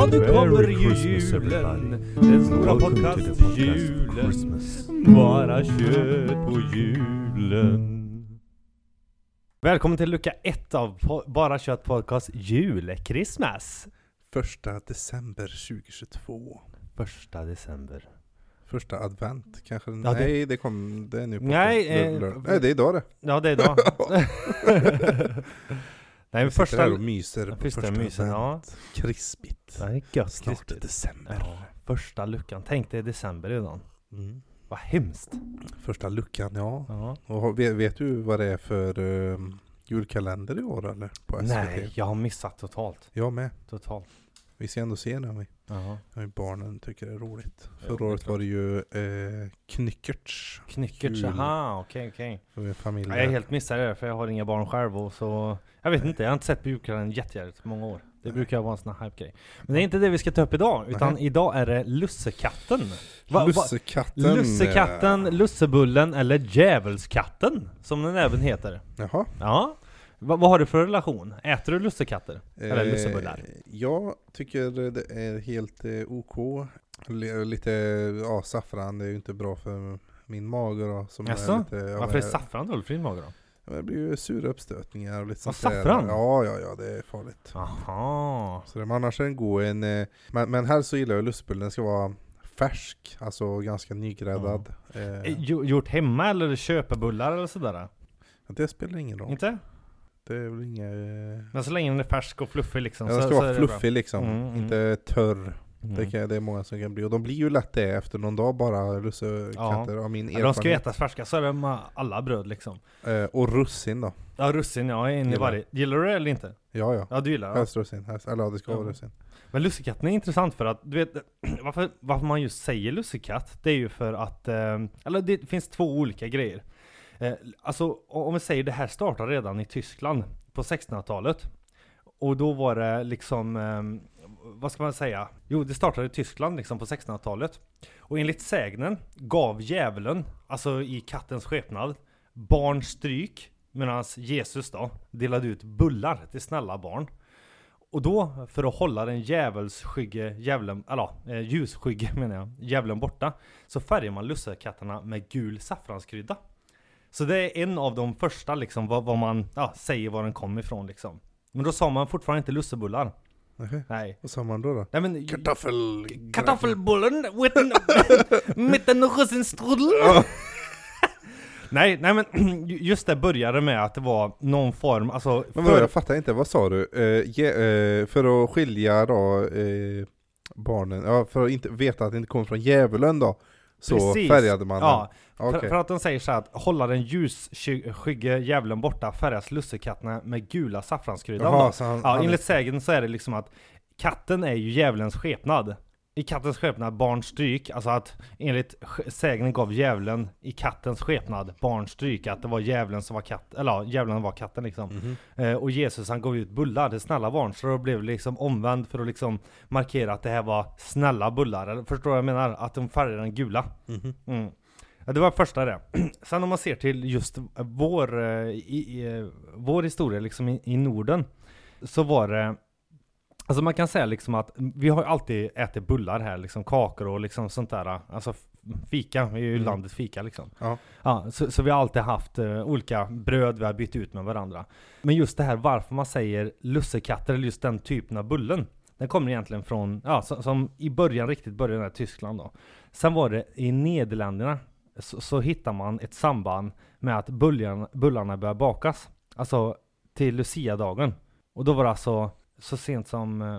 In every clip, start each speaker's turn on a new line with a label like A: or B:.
A: Ja, nu kommer ju julen. Den stora
B: Welcome to the podcast
A: podcast-julen. Bara kött på julen. Välkommen till lucka ett av po- Bara kött podcast jul, Christmas.
C: Första december 2022.
A: Första december.
C: Första advent kanske?
A: Ja, det-
C: Nej, det kom, det är nu på
A: Nej, eh,
C: Nej, det är idag det.
A: Ja, det är idag. Nej, men första...
C: här och myser på
A: Första
C: första
A: mysen, ja.
C: Krispigt.
A: Det är gött,
C: Snart
A: krispigt.
C: december.
A: Ja, första luckan. Tänk dig december redan.
C: Mm.
A: Vad hemskt.
C: Första luckan, ja.
A: Ja.
C: Och vet, vet du vad det är för um, julkalender i år eller? På SVT?
A: Nej, jag har missat totalt.
C: Jag med.
A: Totalt.
C: Vi ska ändå se den
A: Ja.
C: Ja, Barnen tycker det är roligt. Förra
A: det
C: året var det ju eh. Knyckertz, Jul.
A: aha, okej okej.
C: Det en familj
A: Ja, Jag är helt missad där för jag har inga barn själv och så Jag vet inte, jag har inte sett på julkalendern jättegärligt många år Det
C: Nej.
A: brukar vara en sån här hype-grej Men det är inte det vi ska ta upp idag, utan
C: Nej.
A: idag är det lussekatten Va- va-
C: Lussekatten.
A: Lussekatten, lussebullen eller djävulskatten Som den även heter
C: Jaha.
A: Ja Va, Vad har du för relation? Äter du lussekatter? Eller lussebullar?
C: Eh, Jag tycker det är helt eh, OK. L- Lite ja, saffran, det är ju inte bra för min mage då. Som
A: Jaså?
C: är lite, ja,
A: Varför är saffran dåligt för din mage då?
C: Det blir ju sura uppstötningar och lite sånt där.
A: saffran?
C: Ja, ja, ja, det är farligt.
A: Aha
C: Så det, men annars är den god. En, eh, men, men här så gillar jag lustbullen, den ska vara färsk, alltså ganska nygräddad. Eh,
A: Eh, gjo- Gjort hemma eller köpebullar eller sådär?
C: det spelar ingen roll.
A: Inte?
C: Det är väl inga... Eh,
A: Men så länge den är färsk och fluffig liksom
C: ja, den
A: så,
C: ska
A: så
C: vara
A: bra.
C: fluffig liksom,
A: Mm, mm.
C: inte törr.
A: Mm.
C: Det, kan, det är många som kan bli, och de blir ju lätt det efter någon dag bara, lussekatter, av min
A: Ja, de ska ju
C: erfarenhet.
A: ätas färska, så är det med alla bröd liksom.
C: Eh, och russin då?
A: Ja, russin, ja, en i varje. Gillar du det eller inte?
C: Ja, ja.
A: Ja, du gillar det.
C: Helst russin, helst, eller ja, det ska
A: Ja.
C: vara russin.
A: Men lussekatten är intressant för att, du vet, varför, varför man just säger lussekatt, det är ju för att, eh, eller det finns två olika grejer. Eh, alltså, om vi säger det här startade redan i Tyskland på 1600-talet. Och då var det liksom, eh, vad ska man säga? Jo, det startade i Tyskland liksom på 1600-talet. Och enligt sägnen gav djävulen, alltså i kattens skepnad, barn stryk. Medan Jesus då delade ut bullar till snälla barn. Och då, för att hålla den djävulsskygge djävulen, eller eh, ljusskygge menar jag, djävulen borta, så färgar man lussekatterna med gul saffranskrydda. Så det är en av de första liksom, vad, vad man ja, säger var den kom ifrån liksom. Men då sa man fortfarande inte lussebullar.
C: Nähä.
A: Nej.
C: Vad sa man då? då?
A: Nej men...
C: Kartoffel...
A: Kartoffelbullen med en russinstrudel. nej, nej men just det började med att det var någon form, alltså...
C: Men vadå,
A: för-
C: jag fattar inte, vad sa du? Eh, ge, eh, för att skilja då eh, barnen, ja för att inte veta att det inte kommer från djävulen då, så
A: Precis.
C: färgade man
A: Ja,
C: den?
A: För,
C: Okej.
A: för att de säger så här att hålla den ljusskygge djävulen borta färgas lussekatterna med gula saffranskryddan.
C: Jaha, han,
A: Ja,
C: han,
A: enligt sägen så är det liksom att katten är ju djävulens skepnad. I kattens skepnad barn stryk, alltså att enligt sägnen gav djävulen i kattens skepnad barn stryk, att det var djävulen som var katt, eller ja, djävulen var katten liksom.
C: Mhm.
A: Eh, och Jesus han gav ut bullar till snälla barn, så då blev det liksom omvänd för att liksom markera att det här var snälla bullar. Eller, förstår du vad jag menar? Att de färgade den gula.
C: Mhm.
A: Mm. Ja, det var första det. Sen om man ser till just vår, eh, i, i, vår historia liksom i, i Norden, så var det Alltså man kan säga liksom att vi har ju alltid ätit bullar här, liksom kakor och liksom sånt där. Alltså fika, vi är ju
C: Mm.
A: landets fika liksom.
C: Ja.
A: Ja, så, så vi har alltid haft eh, olika bröd vi har bytt ut med varandra. Men just det här varför man säger lussekatter eller just den typen av bullen. Den kommer egentligen från, ja som, som i början riktigt började i Tyskland då. Sen var det i Nederländerna så, så hittar man ett samband med att bullarna, bullarna börjar bakas. Alltså till Lucia-dagen. Och då var det alltså så sent som, eh,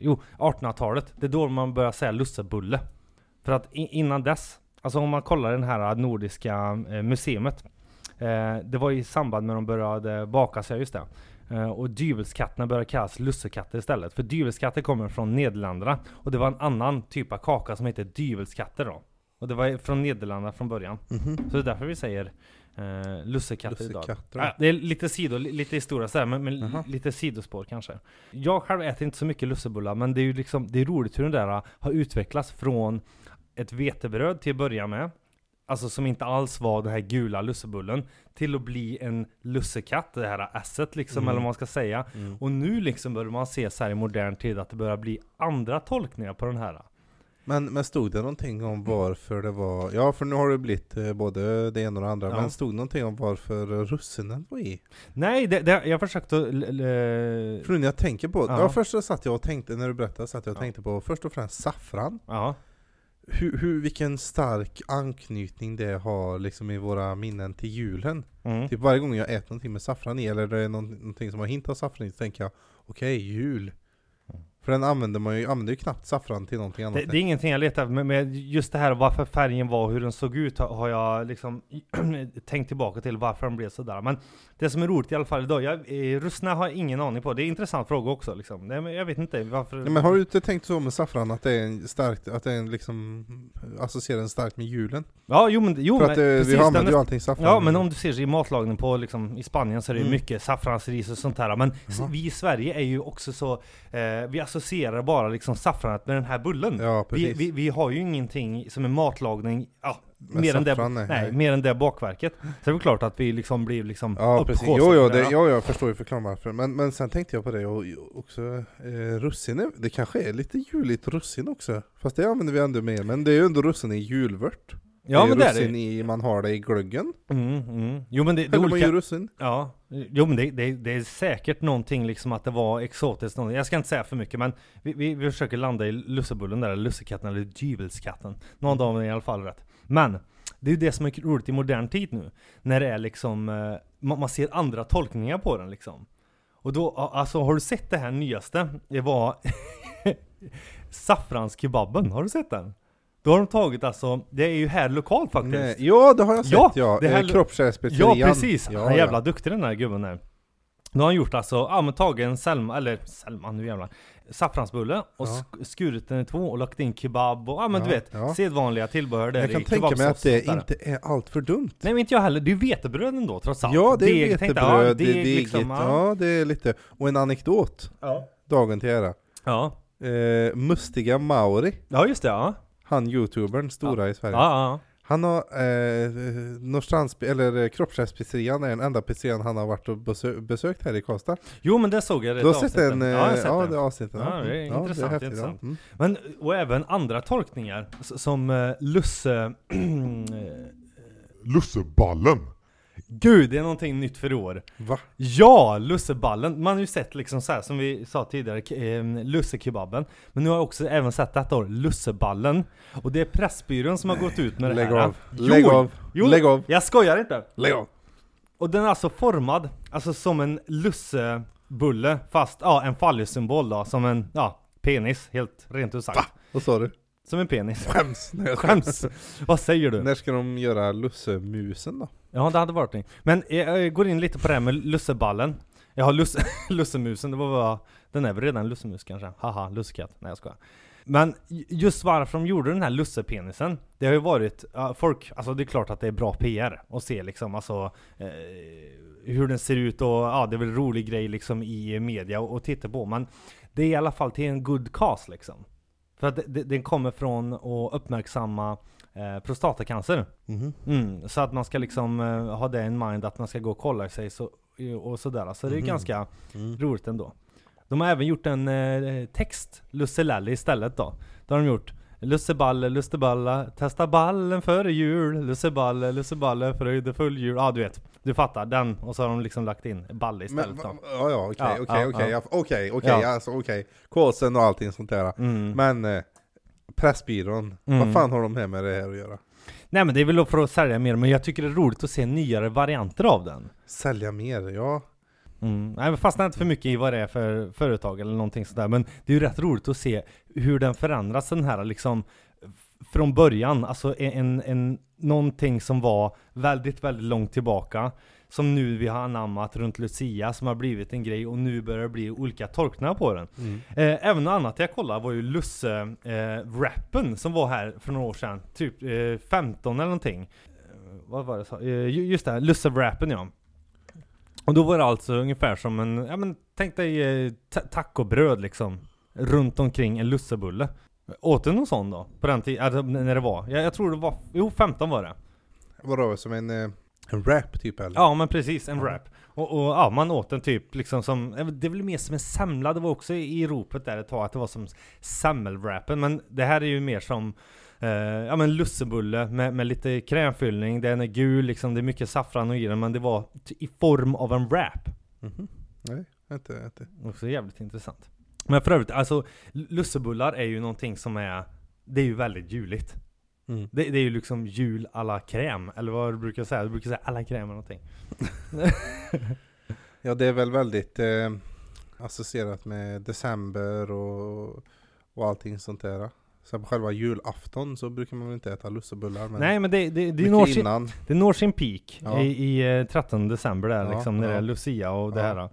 A: jo 1800-talet. Det är då man börjar säga lussebulle. För att innan dess, alltså om man kollar den här nordiska eh, museumet. Eh, det var i samband med att de började baka sig, just det. Och dyvelskatterna började kallas lussekatter istället. För dyvelskatter kommer från Nederländerna. Och det var en annan typ av kaka som heter dyvelskatter då. Och det var från Nederländerna från början.
C: Mhm.
A: Så det är därför vi säger eh, lussekatter idag. Ja, det är lite sido, li- lite historia sådär, men, men
C: Jaha.
A: lite sidospår kanske. Jag själv äter inte så mycket lussebullar, men det är ju liksom, det är roligt hur den där har utvecklats från ett vetebröd till att börja med. alltså som inte alls var den här gula lussebullen, till att bli en lussekatt, det här asset liksom,
C: Mm.
A: eller vad man ska säga.
C: Mm.
A: Och nu liksom börjar man se så här i modern tid att det börjar bli andra tolkningar på den här.
C: Men, men stod det någonting om varför det var, ja för nu har det blivit eh, både det ena och det andra,
A: Ja.
C: men stod det någonting om varför eh, russinen var i?
A: Nej, det, det, jag försökte l-
C: För nu när jag tänker på, ja.
A: Ja.
C: först så satt jag och tänkte, när du berättade, satt jag och
A: Ja.
C: tänkte på först och främst saffran.
A: Ja.
C: Hur, hur, vilken stark anknytning det har liksom i våra minnen till julen.
A: Mm.
C: Typ varje gång jag äter någonting med saffran i, eller det är någon- någonting som har hint av saffran i, så tänker jag okej, jul.
A: Mm.
C: För den använder man ju, använder ju knappt saffran till någonting annat.
A: Det, det är ingenting jag letar efter, men just det här varför färgen var, hur den såg ut, har, jag liksom tänkt tillbaka till varför den blev sådär. Men det som är roligt i alla fall idag, jag, eh, russna har jag ingen aning på. Det är en intressant fråga också liksom. Nej, men jag vet inte varför.
C: Ja, men har du inte tänkt så med saffran, att det är en starkt, att det är en liksom, associerar den starkt med julen?
A: Ja, jo men, jo,
C: För
A: men
C: att eh, vi
A: precis,
C: använder
A: den
C: ju allting saffran.
A: Ja men om du ser i matlagning på liksom, i Spanien så är det ju
C: Mm.
A: mycket saffransris och sånt här Men
C: Jaha.
A: vi i Sverige är ju också så eh, Vi associerar bara liksom saffranet med den här bullen
C: Ja,
A: vi, vi, vi har ju ingenting som är matlagning ja,
C: Med
A: mer, än det,
C: nej,
A: nej, mer än det bakverket Så det är väl klart att vi liksom blir liksom
C: Ja precis, jo, jo, det, jo jag förstår ju förklaringen varför. Men, men sen tänkte jag på det och också, eh, russin, det kanske är lite juligt russin också. Fast det använder vi ändå mer, men det är ju ändå russin i julvört.
A: Ja men det är det
C: i, man har det i glöggen.
A: mm, mm. Jo men det, det är
C: Eller man
A: olika
C: russin.
A: Ja, jo men det, det, det är säkert någonting liksom att det var exotiskt någonting. Jag ska inte säga för mycket men vi, vi, vi försöker landa i lussebullen där, eller lussekatten eller dyvelskatten. Någon av dem är i alla fall rätt. Men, det är ju det som är roligt i modern tid nu. När det är liksom, eh, man, man ser andra tolkningar på den liksom. Och då, alltså har du sett det här nyaste? Det var saffranskebaben, har du sett den? Då har de tagit alltså, det är ju här lokalt faktiskt.
C: Nej, ja det har jag sett
A: Ja,
C: ja.
A: det här-
C: Eh.
A: Ja precis,
C: Ja,
A: han är jävla
C: ja.
A: duktig den där gubben där. Nu har han gjort alltså, ja men tagit en Selma, eller Selma nu jävlar Saffransbulle och
C: Ja.
A: sk- skurit den i två och lagt in kebab och ja men
C: Ja,
A: du vet
C: ja.
A: Sedvanliga tillbehör där
C: Jag kan
A: i
C: tänka mig att det inte är allt för dumt.
A: Nej men inte jag heller, det är ju vetebröd ändå trots allt
C: Ja det är
A: Deg,
C: vetebröd,
A: ja,
C: det är
A: deg liksom, ja.
C: det är lite, och en anekdot,
A: Ja.
C: dagen till ära.
A: Ja.
C: Eh, Mustiga Mauri,
A: ja just det ja
C: han youtubern, stora i
A: Ja,
C: Sverige.
A: ja,
C: Han har, eh, Norrstrands, eller eh, Kroppskärspizzerian är den enda pizzerian han har varit och besö besökt här i Karlstad.
A: Jo men det såg jag
C: Du har
A: ett
C: sett
A: avsnitt.
C: en, eh,
A: Ja, jag har sett
C: ja
A: den.
C: det avsnittet.
A: Ja, det är intressant,
C: häftigt,
A: intressant.
C: Ja. Mm.
A: Men, och även andra tolkningar s- som eh, Lusse
B: Lusseballen.
A: Gud, det är någonting nytt för i år
C: Va?
A: Ja, lusseballen. Man har ju sett liksom så här som vi sa tidigare, k- eh, lussekebaben. Men nu har jag också även sett detta år, lusseballen. Och det är Pressbyrån som har gått ut med
C: Lägg
A: det här.
C: av,
A: Jo,
C: lägg av,
A: jo.
C: lägg av,
A: Jag skojar inte!
C: lägg av!
A: Och den är alltså formad, alltså som en lussebulle, fast ja, en fallussymbol då, som en, ja, penis, helt rent ut sagt.
C: Va? Vad sa du?
A: Som en penis.
C: Skäms! Nej, jag
A: Skäms! Vad säger du?
C: När ska de göra lussemusen då?
A: Ja, det hade varit det. Men jag, jag går in lite på det här med lusseballen. Jag har lusse, lussemusen, det var bara, den är väl redan lussemus kanske? Haha, lussekatt. Nej jag skojar. Men just varför de gjorde den här lussepenisen, det har ju varit, ja, folk, alltså det är klart att det är bra PR att se liksom, alltså eh, hur den ser ut och ja, det är väl en rolig grej liksom i media och, och titta på, men det är i alla fall till en good cause liksom. För att det, det, den kommer från att uppmärksamma eh, prostatacancer.
C: Mhm.
A: Mm, så att man ska liksom eh, ha det in mind att man ska gå och kolla sig så, och sådär. Så det är
C: Mhm.
A: ganska
C: Mm.
A: roligt ändå. De har även gjort en eh, text, Lusselelli istället då. Då har de gjort Lusseballe, Lusteballa, testa ballen före jul, Lusseballe, Lusseballe, fröjdefull jul. Ja du vet, du fattar den. Och så har de liksom lagt in balle istället
C: Men, ja, ja, okej, okej, okej, okej, okej, alltså okej. Kåsen och allting sånt där.
A: Mm.
C: Men eh, Pressbyrån,
A: Mm.
C: vad fan har de här med det här att göra?
A: Nej men det är väl för att sälja mer, men jag tycker det är roligt att se nyare varianter av den.
C: Sälja mer, ja.
A: Mm. Nej men fastna inte för mycket i vad det är för företag eller någonting sådär Men det är ju rätt roligt att se hur den förändras den här liksom Från början, alltså en, en, någonting som var väldigt, väldigt långt tillbaka Som nu vi har anammat runt Lucia som har blivit en grej och nu börjar det bli olika tolkningar på den
C: Mm.
A: eh, Även något annat jag kollade var ju Lusse eh, som var här för några år sedan Typ eh, 15 eller någonting eh, Vad var det sa? Eh, ju- just det, här, Lusse rappen ja och då var det alltså ungefär som en, ja men tänk dig eh, ta- tacobröd liksom Runt omkring en lussebulle Åt du någon sån då? På den tiden, alltså, när det var? Jag, jag tror det var, jo 15 var det
C: Vadå, som en, eh, en wrap typ eller?
A: Ja men precis, en wrap. Och, och ja, man åt den typ liksom som, det är väl mer som en semla, det var också i ropet där ett tag att det var som semmelwrappen. Men det här är ju mer som eh, ja men lussebulle med, med lite krämfyllning, den är gul liksom, det är mycket saffran och i den, men det var i form av en wrap.
C: Mhm. Nej, inte, inte.
A: Också jävligt intressant. Men för övrigt, alltså lussebullar är ju någonting som är, det är ju väldigt juligt.
C: Mm.
A: Det, det är ju liksom jul alla kräm, eller vad du brukar säga? Du brukar säga alla kräm eller någonting.
C: Ja, det är väl väldigt eh, associerat med december och, och allting sånt där. Sen på själva julafton så brukar man väl inte äta lussebullar. Men
A: Nej men det, det, det, når sin, det når sin peak
C: Ja.
A: i, i eh, 13 december där
C: Ja,
A: liksom, när det
C: ja.
A: är Lucia och det här.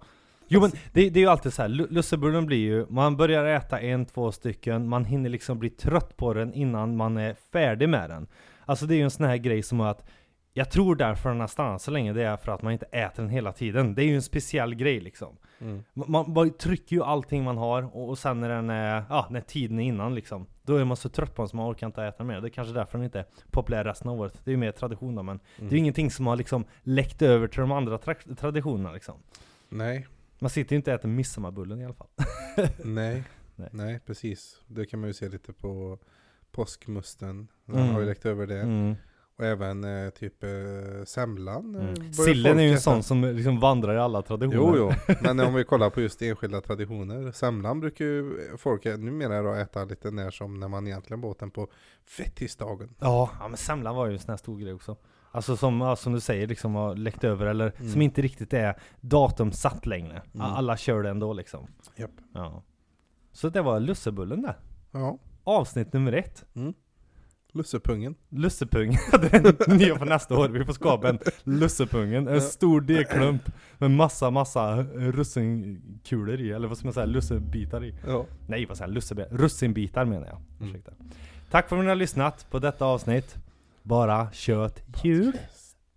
A: Jo men det, det är ju alltid så här. lu- lussebullen blir ju, man börjar äta en, två stycken, man hinner liksom bli trött på den innan man är färdig med den. Alltså det är ju en sån här grej som att jag tror därför den har stannat så länge det är för att man inte äter den hela tiden. Det är ju en speciell grej liksom.
C: Mm.
A: Man, man trycker ju allting man har och, och sen när den är, ja, när tiden är innan liksom Då är man så trött på den så man orkar inte äta mer. Det är kanske därför den inte är populär resten av året. Det är ju mer tradition då men
C: Mm.
A: Det är ju ingenting som har liksom läckt över till de andra tra- traditionerna liksom
C: Nej,
A: Man sitter ju inte och äter midsommarbullen i alla fall
C: nej,
A: Nej.
C: nej, precis. Det kan man ju se lite på påskmusten. Den
A: Mm.
C: har ju läckt över det.
A: mm.
C: Och även eh, typ eh, semlan. eh,
A: Mm. Sillen är ju en
C: äta.
A: sån som liksom vandrar i alla traditioner
C: Jo, jo. Men om vi kollar på just enskilda traditioner. Semlan brukar ju folk numera då äta lite när som när man egentligen båt den på fettisdagen.
A: Ja, ja men semlan var ju en sån här stor grej också Alltså som, ja, som du säger, liksom har läckt över eller
C: Mm.
A: som inte riktigt är datum satt längre
C: Mm.
A: Alla kör det ändå liksom
C: Japp.
A: Ja Så det var lussebullen där
C: Ja,
A: Avsnitt nummer ett
C: lussepungen.
A: Lussepung, det är nya för nästa år. Vi får skapa en lussepungen, en stor degklump med massa, massa russinkulor i, eller vad ska man säga, lussebitar i.
C: Ja.
A: Nej vad säger jag, lussebitar? Russinbitar menar jag.
C: Mm.
A: Ursäkta. Tack för att ni har lyssnat på detta avsnitt. Bara kött jul.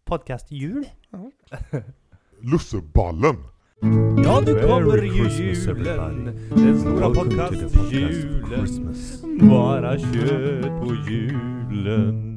A: Podcast jul.
B: Lusseballen!
A: Ja nu kommer ju julen. Den stora
B: Welcome to the
A: podcast
B: podcast
A: julen.
B: Christmas.
A: Bara kött på julen.